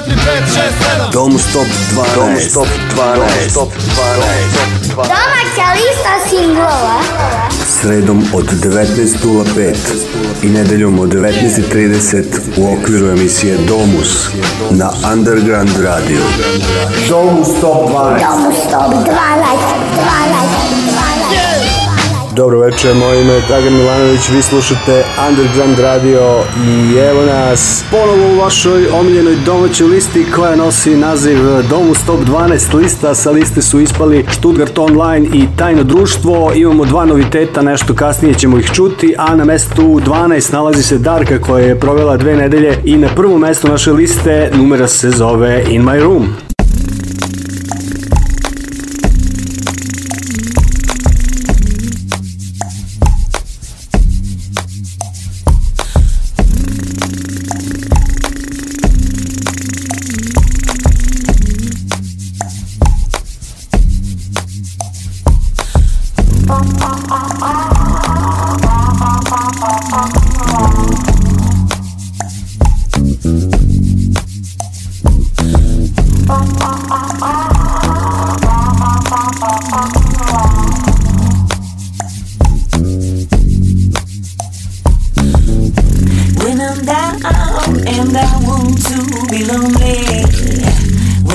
4, 5, 6, 7 Dom Stop 12 Dom Stop 12 Dom Stop 12 Domaća lista singlova Sredom od 19.05 i nedeljom od 19.30 u okviru emisije Domus na Underground Radio. Domus Top 12. Domus Top 12. 12. Dobro večer, moje ime je Dragan Milanović, vi slušate Underground Radio i evo nas ponovo u vašoj omiljenoj domaćoj listi koja nosi naziv Domus Top 12 lista. Sa liste su ispali Stuttgart Online i Tajno društvo. Imamo dva noviteta, nešto kasnije ćemo ih čuti, a na mestu 12 nalazi se Darka koja je provela dve nedelje i na prvom mestu naše liste numera se zove In My Room.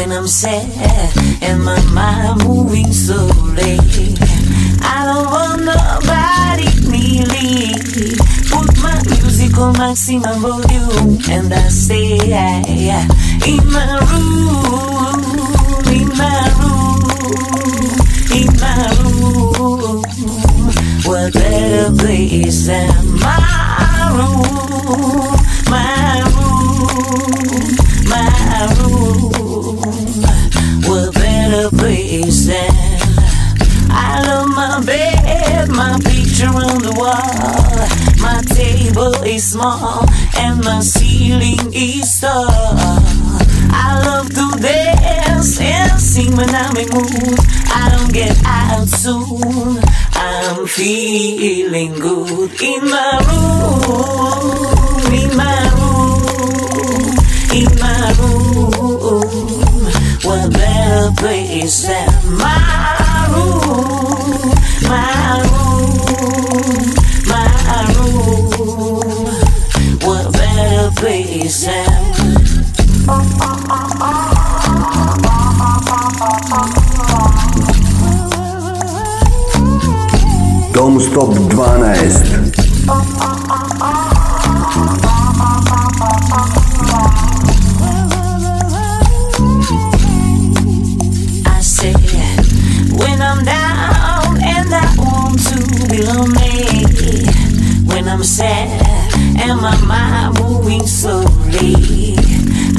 when I'm sad and my mind moving slowly. I don't want nobody kneeling. Put my music on maximum volume and I stay in my room, in my room, in my room. What better place than my room, my room, my room? please them. I love my bed, my picture on the wall. My table is small and my ceiling is tall. I love to dance and sing when I'm in I don't get out soon. I'm feeling good in my room. is that my room, my room, my room. What better place than? Oh, Don't stop 12 sad and my mind moving slowly.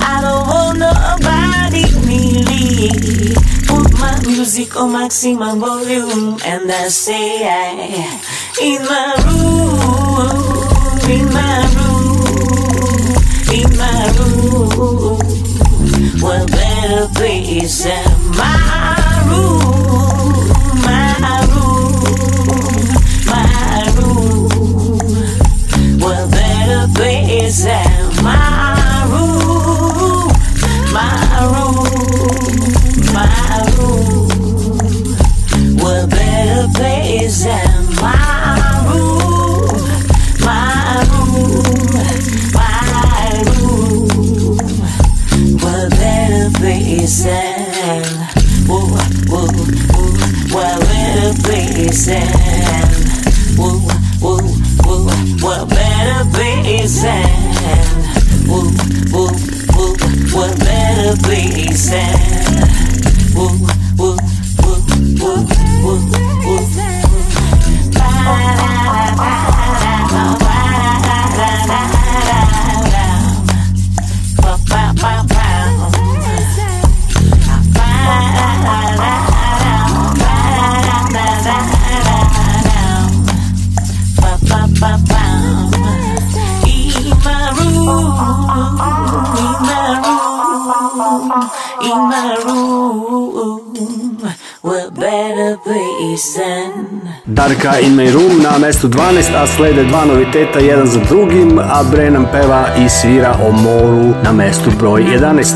I don't want nobody really. Put my music on maximum volume and I say I in my room, in my room, in my room. What better place than my room? my room were better Darka in my room na mestu 12, a slede dva noviteta jedan za drugim, a Brennan peva i svira o moru na mestu broj 11.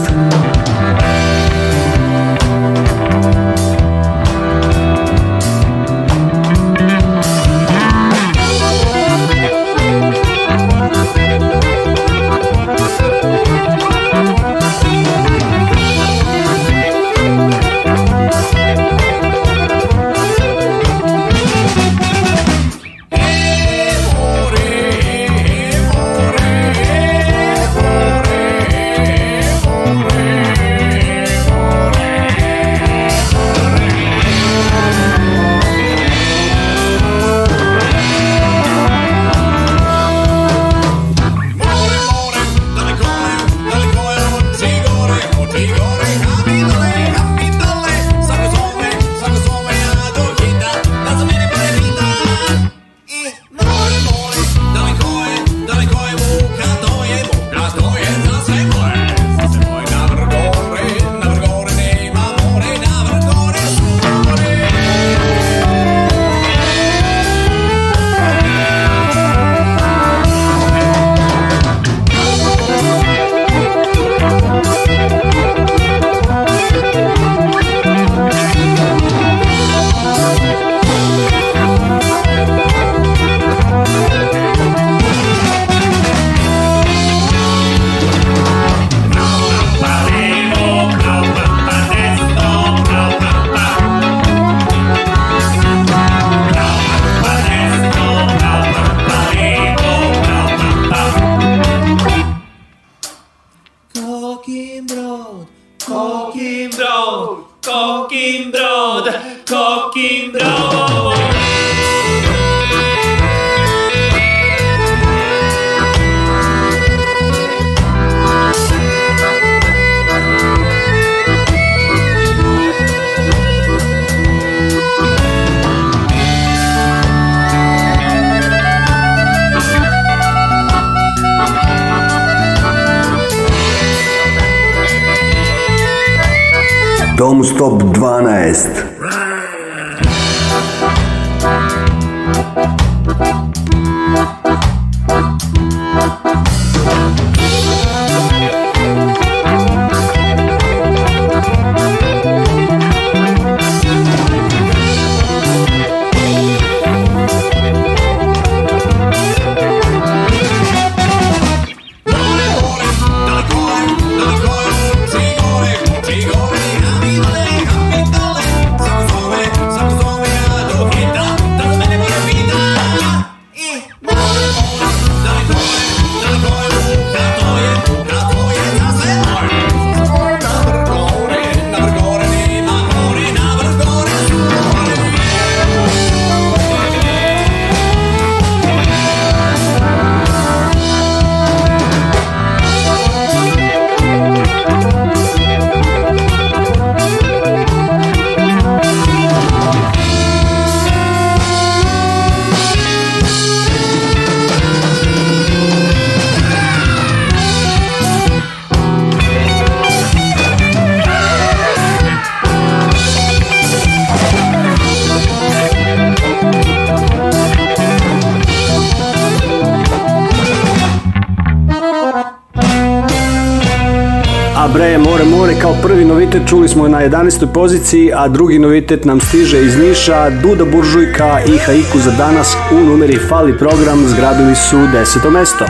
11. poziciji, a drugi novitet nam stiže iz Niša, Duda Buržujka i Haiku za danas u numeri Fali program zgrabili su 10. mesto.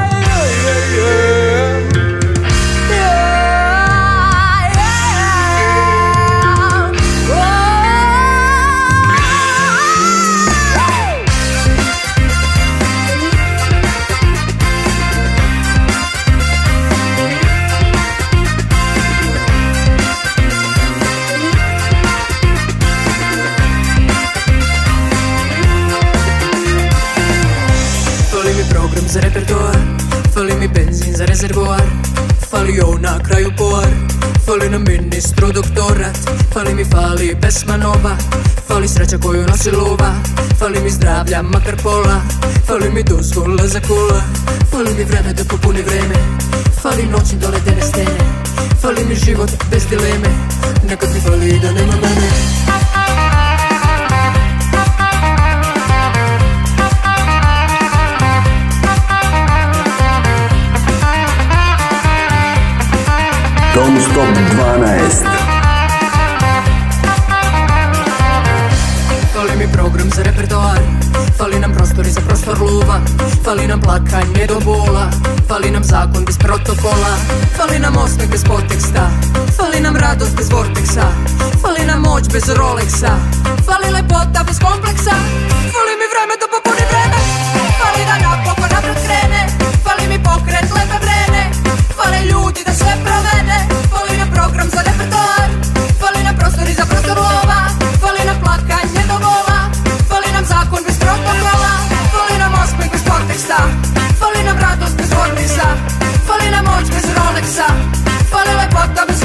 резервоар Фали јо на крају поар Фали на министро докторат Фали ми фали песма нова Фали среќа коју носи лова Фали ми здравља макар пола Фали ми дозвола за кола Фали ми време да попуни време Фали ноќи долетене стене Фали ми живот без дилеме Некад ми фали да нема мене Tom Stop 12 Fali mi program za repertoar Fali nam prostori za prostor luva Fali nam plakanje do bola Fali nam zakon bez protokola Fali nam osmeh bez poteksta Fali nam radost bez vorteksa Fali nam moć bez Rolexa Fali lepota bez kompleksa Fali mi vreme da popuni vreme Fali da napokon napred krene Fali mi pokret lepe vrene Fali ljudi da sve provene lova Fali nam plakanje domova Fali nam zakon bez protokola Fali nam osmeh bez konteksta Fali nam radost bez Hormisa Fali nam moć bez Rolexa Fali lepota bez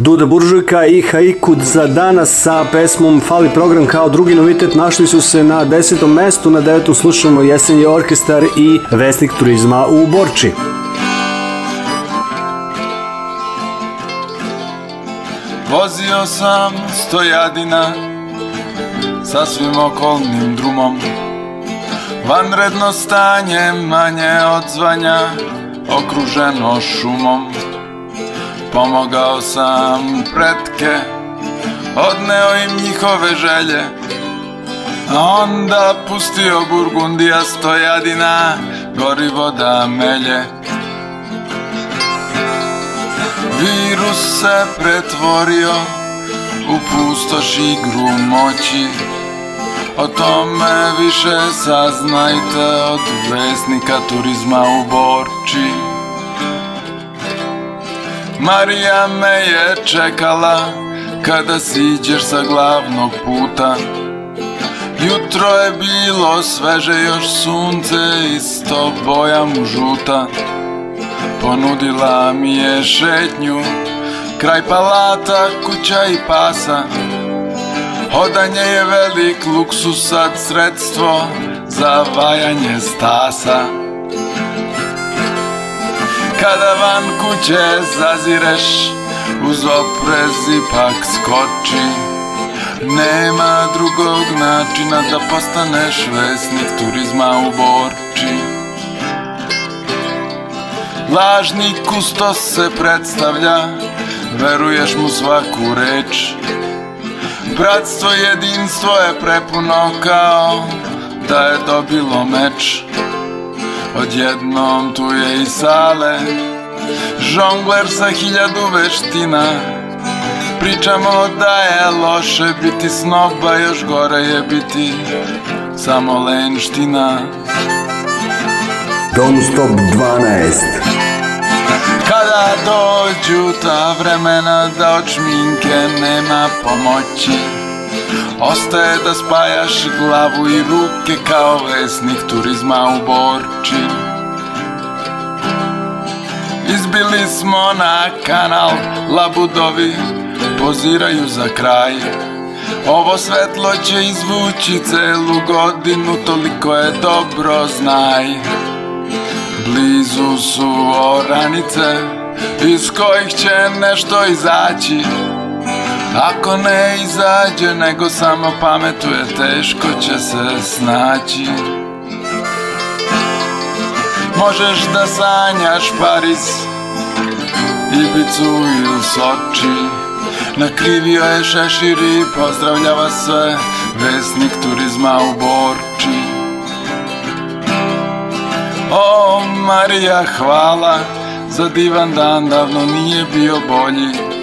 Duda Buržujka i Haikud za danas sa pesmom Fali program kao drugi novitet našli su se na desetom mestu, na devetom slušamo Jesenji orkestar i Vesnik turizma u Borči. Vozio sam stojadina sa svim okolnim drumom Vanredno stanje manje od odzvanja okruženo šumom Pomogao sam pretke Odneo im njihove želje onda pustio Burgundija stojadina Gorivo da melje Virus se pretvorio U pustoš igru moći o tome više saznajte od vesnika turizma u Borči. Marija me je čekala kada siđeš sa glavnog puta Jutro je bilo sveže još sunce i boja mu žuta Ponudila mi je šetnju kraj palata, kuća i pasa Hodanje je velik luksus, sad sredstvo za vajanje stasa Kada van kuće zazireš Uz oprez ipak skoči Nema drugog načina da postaneš vesnik turizma u Borči Lažni kustos se predstavlja Veruješ mu svaku reč Bratstvo jedinstvo je prepuno kao Da je dobilo meč Odjednom tu je i sale Žongler sa hiljadu veština Pričamo da je loše biti snoba Još gore je biti samo lenština Don Stop 12 Kada dođu ta vremena da od šminke nema pomoći Ostaje da spajaš glavu i ruke kao vesnik turizma u Borči Izbili smo na kanal, labudovi poziraju za kraj Ovo svetlo će izvući celu godinu, toliko je dobro znaj Blizu su oranice, iz kojih će nešto izaći Ako ne izađe, nego samo pametuje, teško će se snaći Možeš da sanjaš Paris, Ibicu ili Soči Nakrivio je šešir i pozdravljava sve Vesnik turizma u Borči O Marija, hvala za divan dan, davno nije bio bolji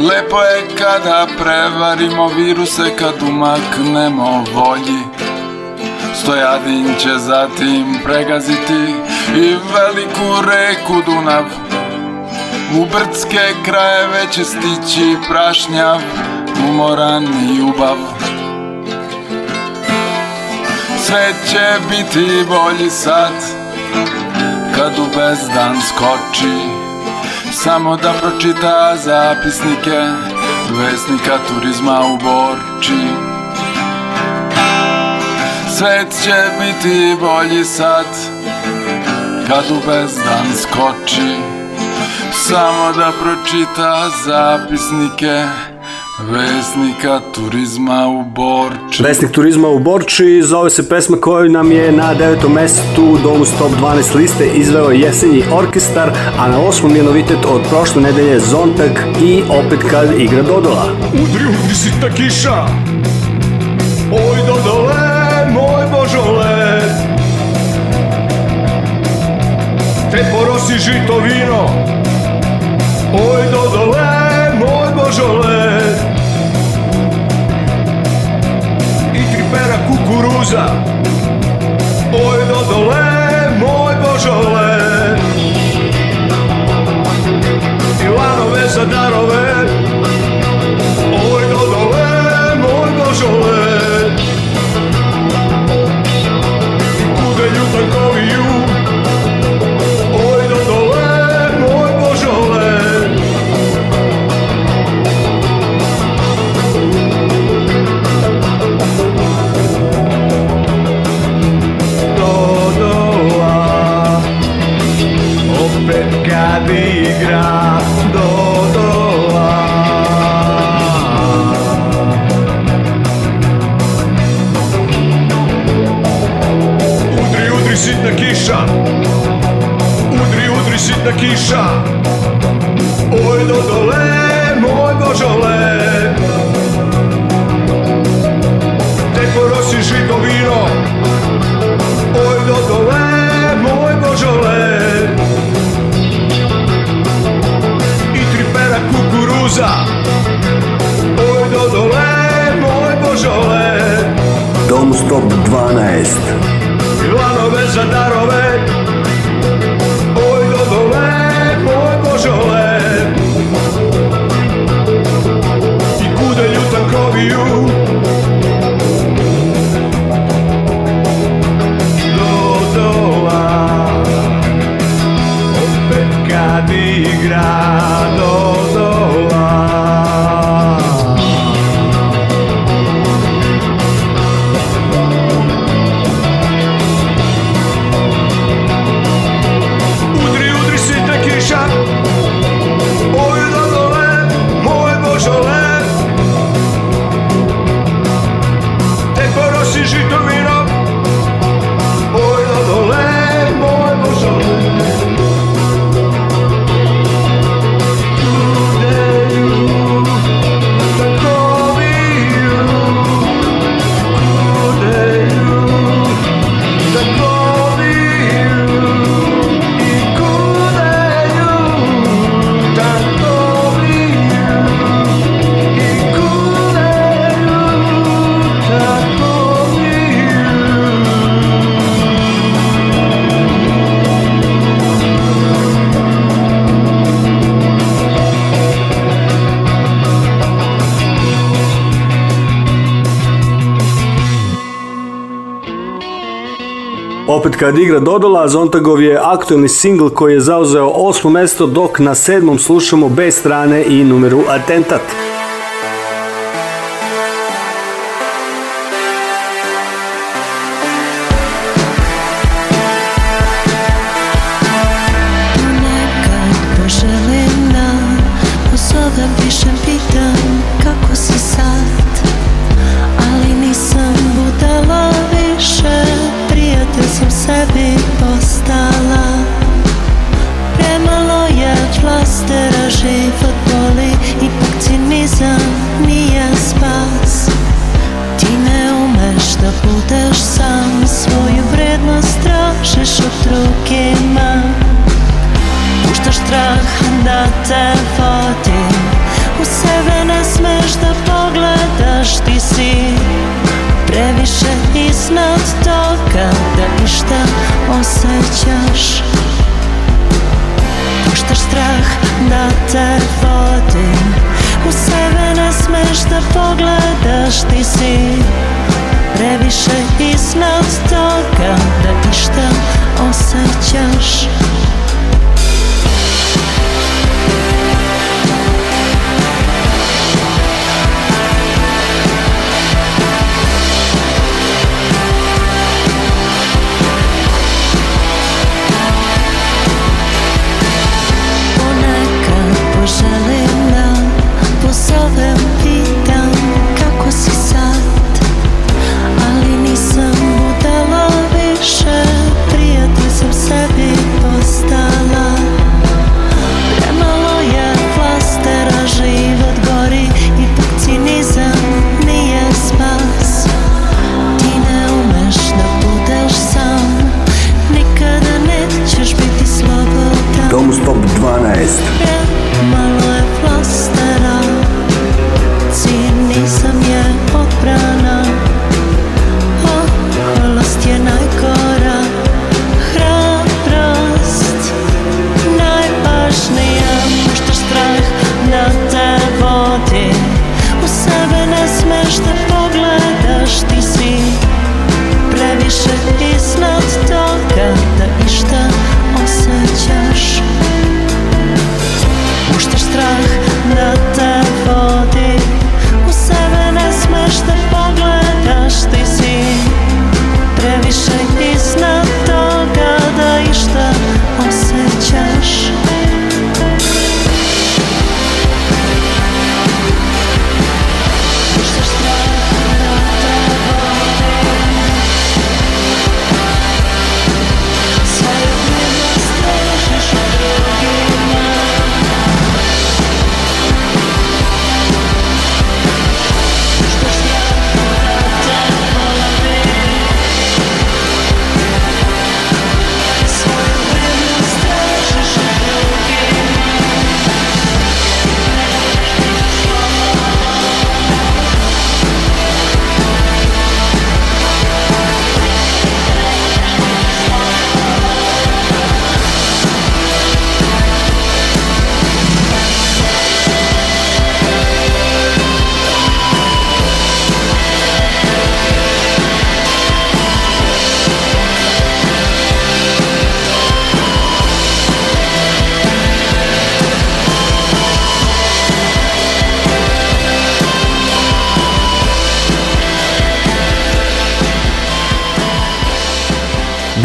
Lepo je kada prevarimo viruse kad umaknemo volji Stojadin će zatim pregaziti i veliku reku Dunav U brdske krajeve će stići prašnjav, umoran i ljubav Sve će biti bolji sad kad u bezdan skoči Samo da pročita zapisnike Vesnika turizma u Borči Svet će biti bolji sad Kad u bezdan skoči Samo da pročita zapisnike Vesnika turizma u Borči. Vesnik turizma u Borči zove se pesma koju nam je na 9. mesecu u Domus Top 12 liste izveo jesenji orkestar, a na 8. je novitet od prošle nedelje Zontak i opet kad igra Dodola. Udri, udri si ta kiša, oj Dodole, moj božole. Te porosi žito vino, oj Dodole, kukuruza Oj dole, moj božole I lanove za darove graça. Kad igra Dodola, Zontagov je aktuelni singl koji je zauzeo osmo mesto, dok na sedmom slušamo B strane i numeru Atentat.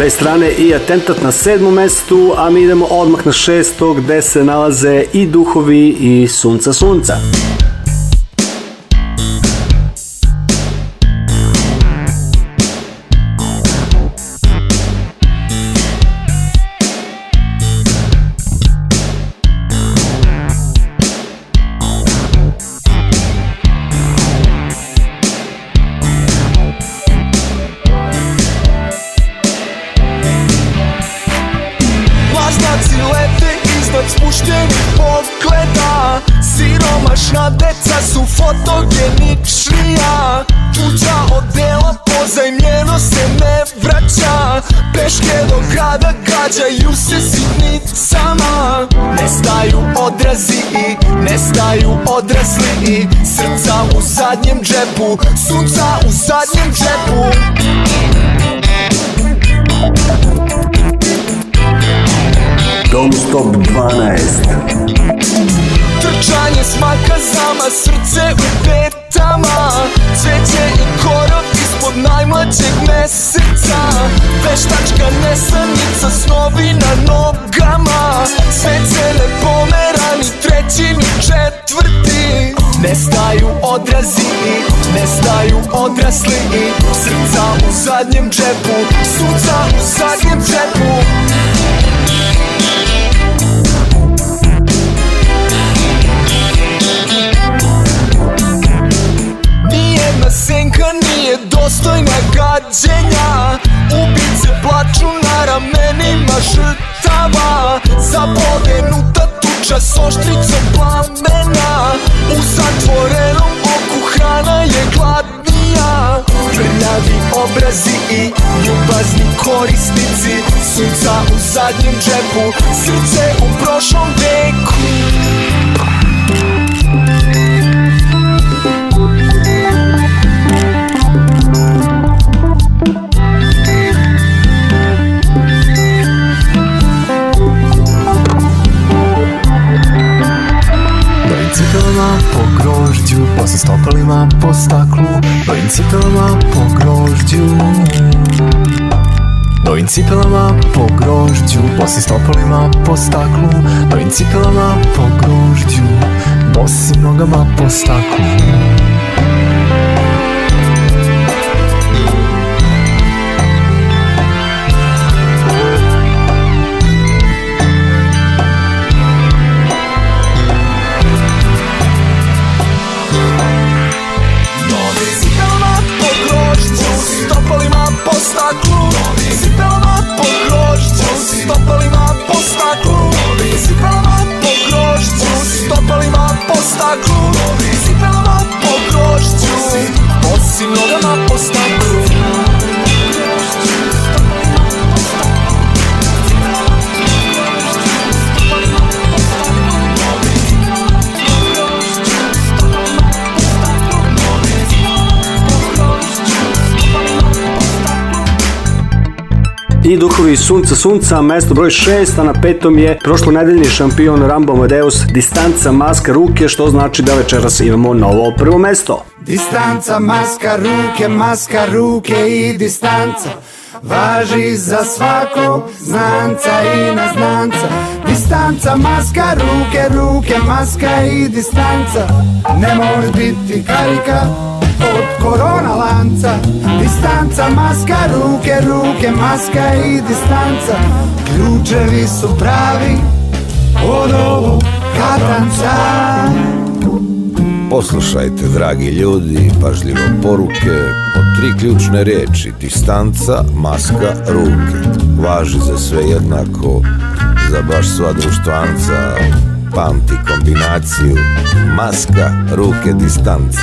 moje strane i atentat na sedmom mestu, a mi idemo odmah na šestog gde se nalaze i duhovi i sunca sunca. Sunca. džepu Sunca u zadnjem džepu Don't Stop 12 Trčanje s makazama, srce u petama Cveće i korov ispod najmlađeg meseca Veštačka nesanica, snovi na nogama Sve cele pomerani, treći ni četvrti Nestaju odrazi i nestaju odrasli i Srca u zadnjem džepu, suca u zadnjem džepu Nijedna senka nije dostojna gađenja Ubice plaču na ramenima žrtava Zabodenu tatu Przez osztrico plamena u tvoreno oku hrana je gladnija Prljavi obrazi i ljubazni korisnici Sunca u zadnjem džepu Srce u prošlom veku stopalima po grožđu Posle stopalima po staklu Novim cipelama po grožđu Novim cipelama po grožđu Posle stopalima po staklu Novim cipelama po grožđu Bosim nogama po staklu i Duhovi sunca sunca, mesto broj 6, a na petom je prošlonedeljni šampion Rambo Amadeus Distanca maska ruke, što znači da večeras imamo novo prvo mesto. Distanca maska ruke, maska ruke i distanca Važi za svakog znanca i neznanca Distanca, maska, ruke, ruke, maska i distanca Nemoj biti karika, od korona lanca Distanca, maska, ruke, ruke, maska i distanca Ključevi su pravi od ovog katanca Poslušajte, dragi ljudi, pažljivo poruke po tri ključne reči Distanca, maska, ruke Važi za sve jednako, za baš sva društvanca Pamti kombinaciju maska, ruke, distanca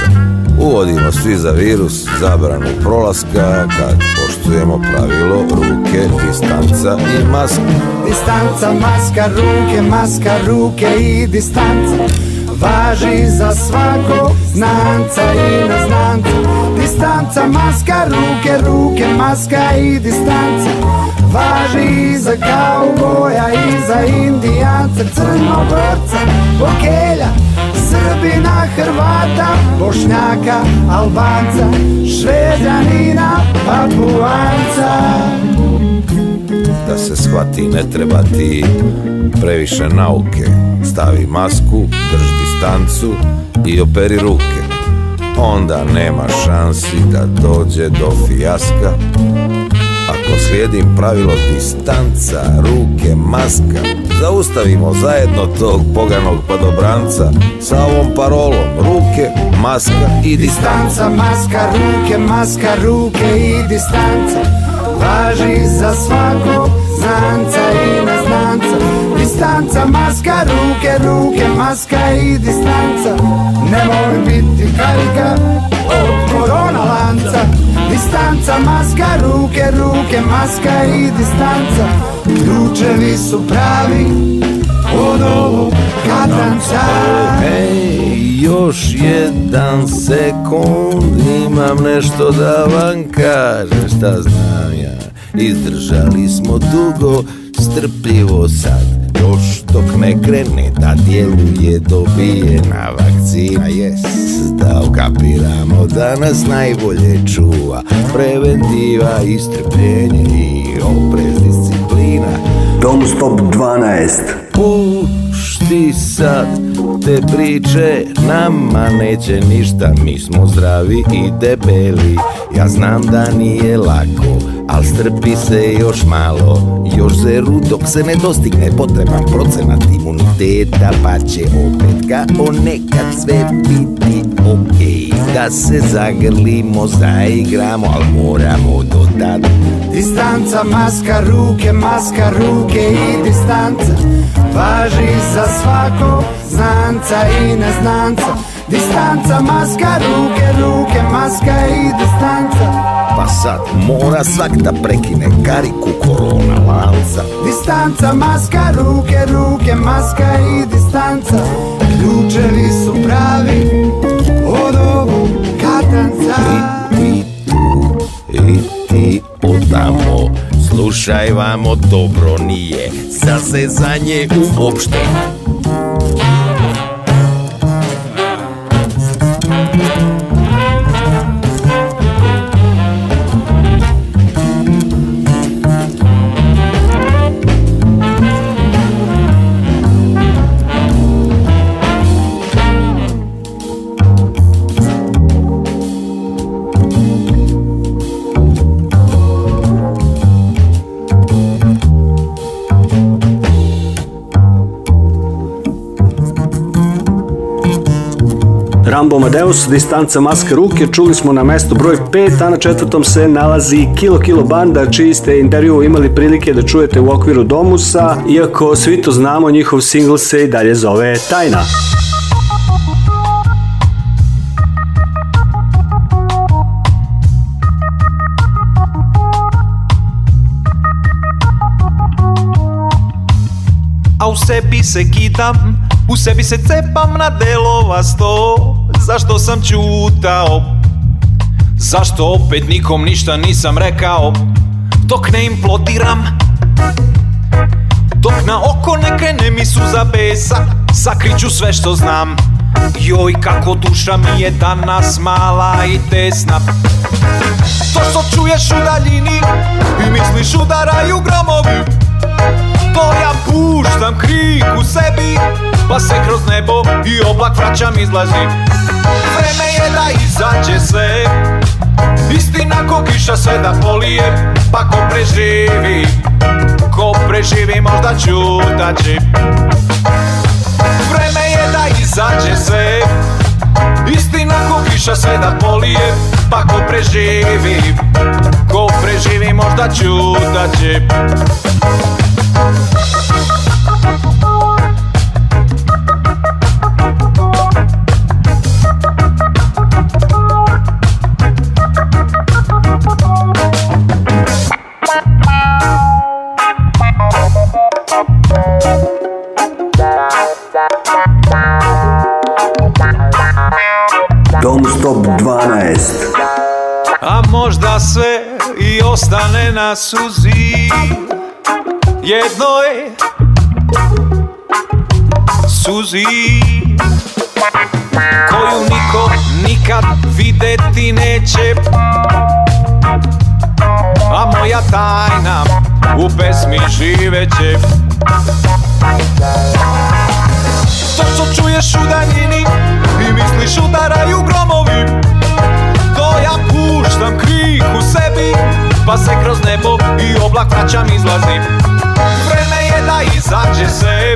Uvodimo svi za virus zabranu prolaska kad poštujemo pravilo ruke, distanca i maska. Distanca, maska, ruke, maska, ruke i distanca. Važi za svako znanca i neznanca Distanca, maska, ruke, ruke, maska i distanca Važi i za kauboja i za indijanca Crnogorca, pokelja, Srbina, Hrvata, Bošnjaka, Albanca, Šveđanina, Papuanca Da se shvati ne treba ti previše nauke Stavi masku, drži distancu i operi ruke Onda nema šansi da dođe do fijaska Ako slijedim pravilo distanca, ruke, maska Zaustavimo zajedno tog poganog padobranca Sa ovom parolom ruke, maska i distanca Distanca, maska, ruke, maska, ruke i distanca Važi za svakog znanca i neznanca Distanca, maska, ruke, ruke, maska i distanca Nemoj biti karika, korona lanca Distanca, maska, ruke, ruke, maska i distanca Ključevi su pravi od ovog katranca Ej, još jedan sekund imam nešto da vam kažem Šta znam ja, izdržali smo dugo, strpljivo sad Još dok ne krene da djeluje dobijena vakcina Jest da ukapiramo da nas najbolje čuva Preventiva i strpljenje i oprez disciplina Dom Stop 12 Pušti sad te priče Nama neće ništa, mi smo zdravi i debeli Ja znam da nije lako, al strpi se još malo Još zeru dok se ne dostigne potreban procenat imuniteta Pa će opet kao nekad sve biti okej okay. Da se zagrlimo, zaigramo, al moramo do tada Distanca, maska, ruke, maska, ruke i distanca Važi za svako znanca i neznanca Distanca, maska, ruke, ruke, maska i distanca Pa sad mora svak da prekine kariku korona lanca Distanca, maska, ruke, ruke, maska i distanca Ključevi su pravi od ovog katanca I ti tu, i ti odamo Slušaj vamo, dobro nije Zasezanje uopšte Amadeus, distanca maske ruke, čuli smo na mestu broj 5, a na četvrtom se nalazi Kilo Kilo Banda, čiji ste intervju imali prilike da čujete u okviru Domusa, iako svi to znamo, njihov single se i dalje zove Tajna. A u sebi se kidam, u sebi se cepam na delova sto zašto sam ćutao Zašto opet nikom ništa nisam rekao Dok ne implodiram Dok na oko ne krene mi suza besa Sakriću sve što znam Joj kako duša mi je danas mala i tesna To što čuješ u daljini I misliš udaraju gromovi nebo ja puštam krik u sebi Pa se kroz nebo i oblak vraćam izlazi Vreme je da izađe sve Istina ko kiša sve da polije Pa ko preživi Ko preživi možda ćutaći Vreme je da izađe sve Istina ko kiša sve da polije Pa ko preživi Ko preživi možda ćutaći A možda sve i ostane na suzi jednoj suzi koju niko nikad videti neće a moja tajna u pesmi živeće To što čuješ u daljini i misliš udaraju gromovi To ja puštam krik u sebi pa se kroz nebo i oblak vraćam izlazim kada izađe se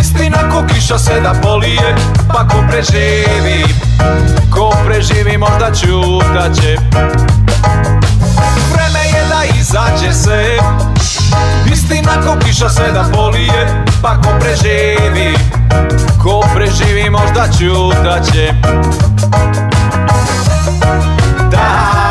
Istina ko kiša se da polije Pa ko preživi Ko preživi možda će Vreme je da izađe se Istina ko kiša se da polije Pa ko preživi Ko preživi možda će Da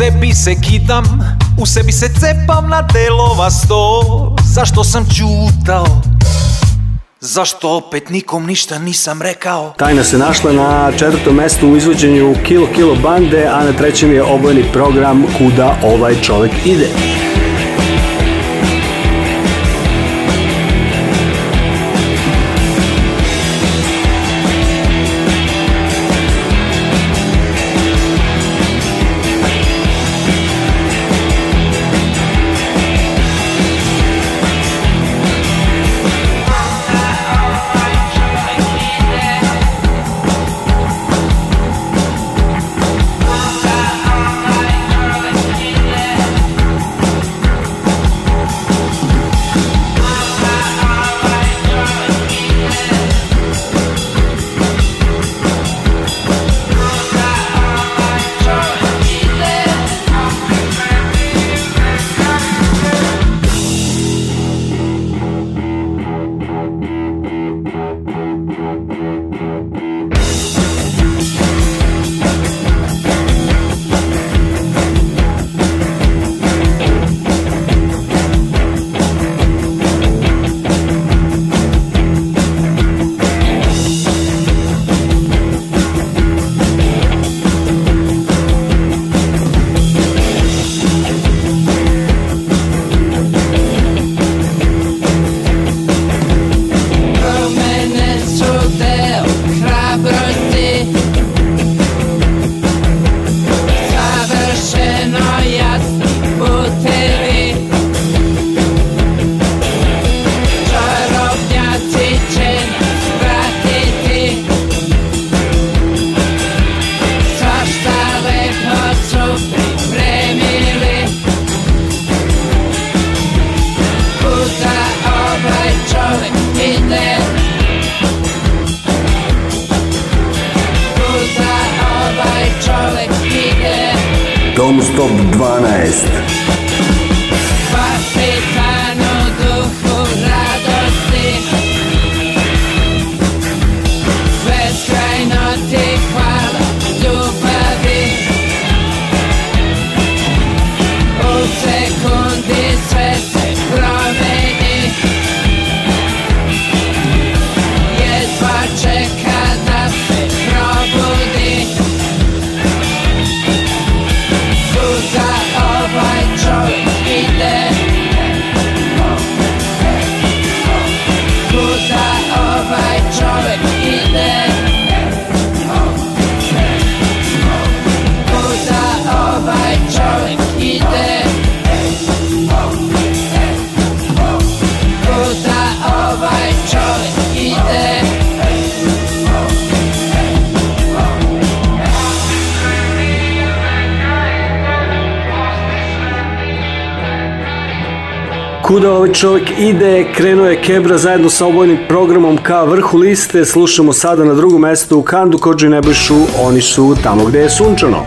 sebi se kidam, u sebi se cepam na delova sto Zašto sam čutao? Zašto opet nikom ništa nisam rekao? Tajna se našla na četvrtom mestu u izvođenju Kilo Kilo Bande, a na trećem je obojeni program Kuda ovaj čovek ide. Non Stop 12. čovjek ide, krenuo je Kebra zajedno sa obojnim programom ka vrhu liste, slušamo sada na drugom mestu u Kandu, Kođu i Nebojšu, oni su tamo gde je sunčano.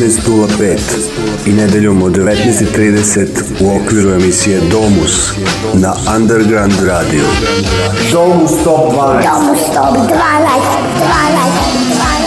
19.05 i nedeljom od 19.30 u okviru emisije Domus na Underground Radio. Domus Top 12. Domus Top 12. 12. 12.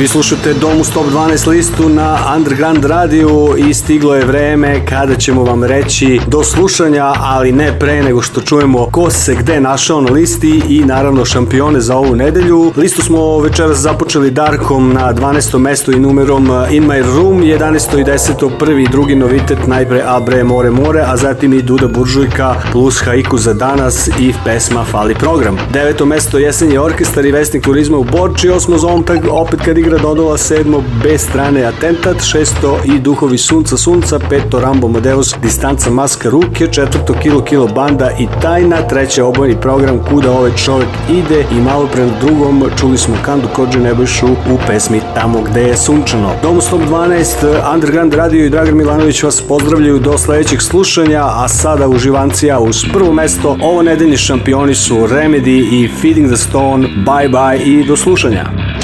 Vi slušate Domu Top 12 listu na Underground radiju i stiglo je vreme kada ćemo vam reći do slušanja, ali ne pre nego što čujemo ko se gde našao na listi i naravno šampione za ovu nedelju. Listu smo večeras započeli Darkom na 12. mestu i numerom In My Room, 11. i 10. prvi i drugi novitet, najpre Abre More More, a zatim i Duda Buržujka plus Haiku za danas i pesma Fali program. 9. mesto Jesenje orkestar i Vesnik turizma u Borči, 8. zontag opet kad igra Belgrad odola, sedmo B strane Atentat, šesto i Duhovi sunca sunca, peto Rambo Madeus, distanca maska ruke, četvrto Kilo Kilo banda i tajna, treće obojni program Kuda ovaj čovek ide i malo pre drugom čuli smo Kandu Kođe Nebojšu u pesmi Tamo gde je sunčano. Dom 12, Underground Radio i Dragan Milanović vas pozdravljaju do sledećeg slušanja, a sada uživancija uz prvo mesto. Ovo nedeljni šampioni su Remedy i Feeding the Stone. Bye bye i do slušanja.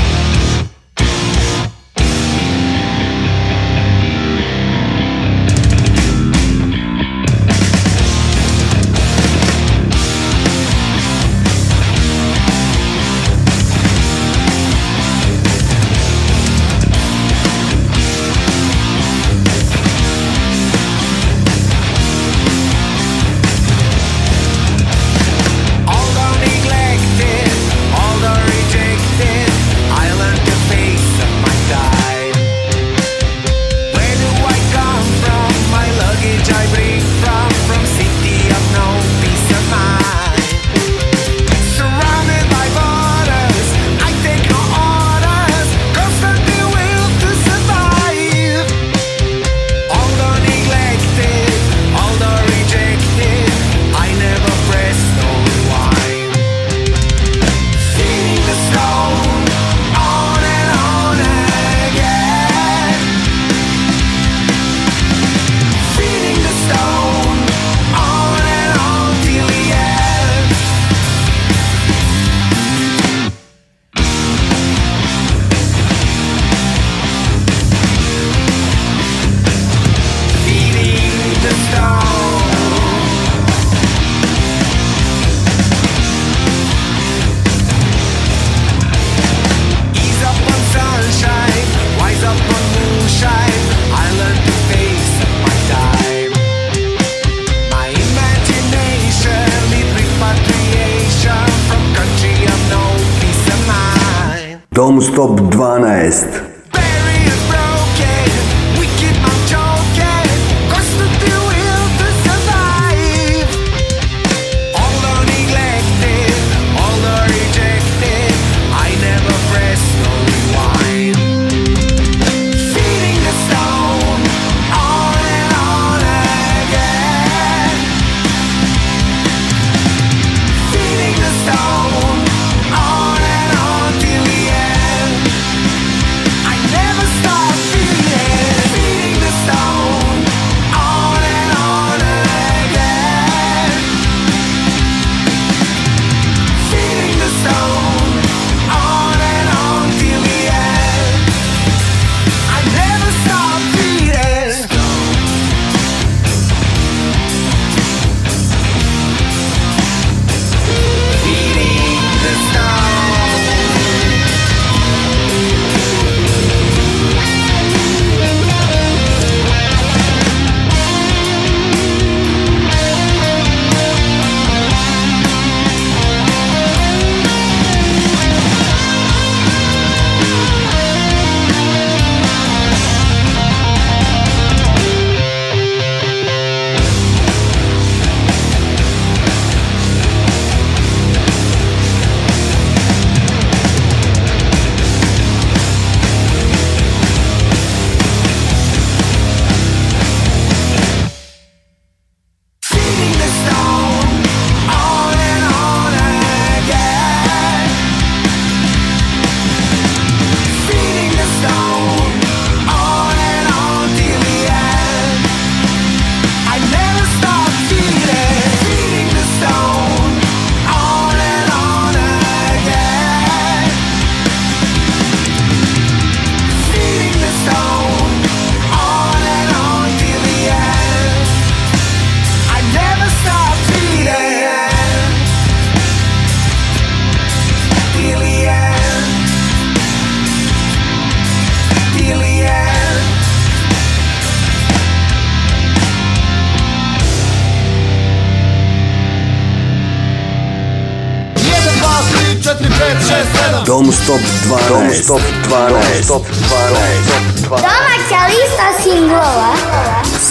Stop 12. Domus Top 12. Stop 12. Domaća lista singlova.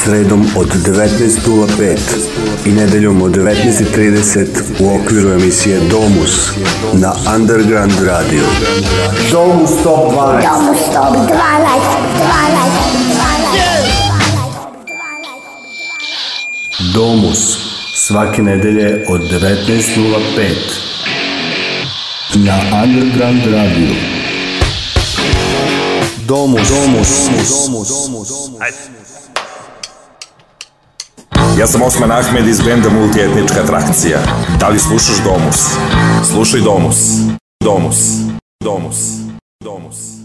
Sredom od 19.05 i nedeljom od 19.30 u okviru emisije Domus na Underground Radio. Domus Top 12. Domus Top 12. 12. 12. Domus svake nedelje od 19.05 na Underground Radio. Domus, domus, domus, domus, domus. Ajde. Ja sam Osman Ahmed iz benda Multietnička atrakcija. Da li slušaš Domus? Slušaj Domus. Domus. Domus. Domus.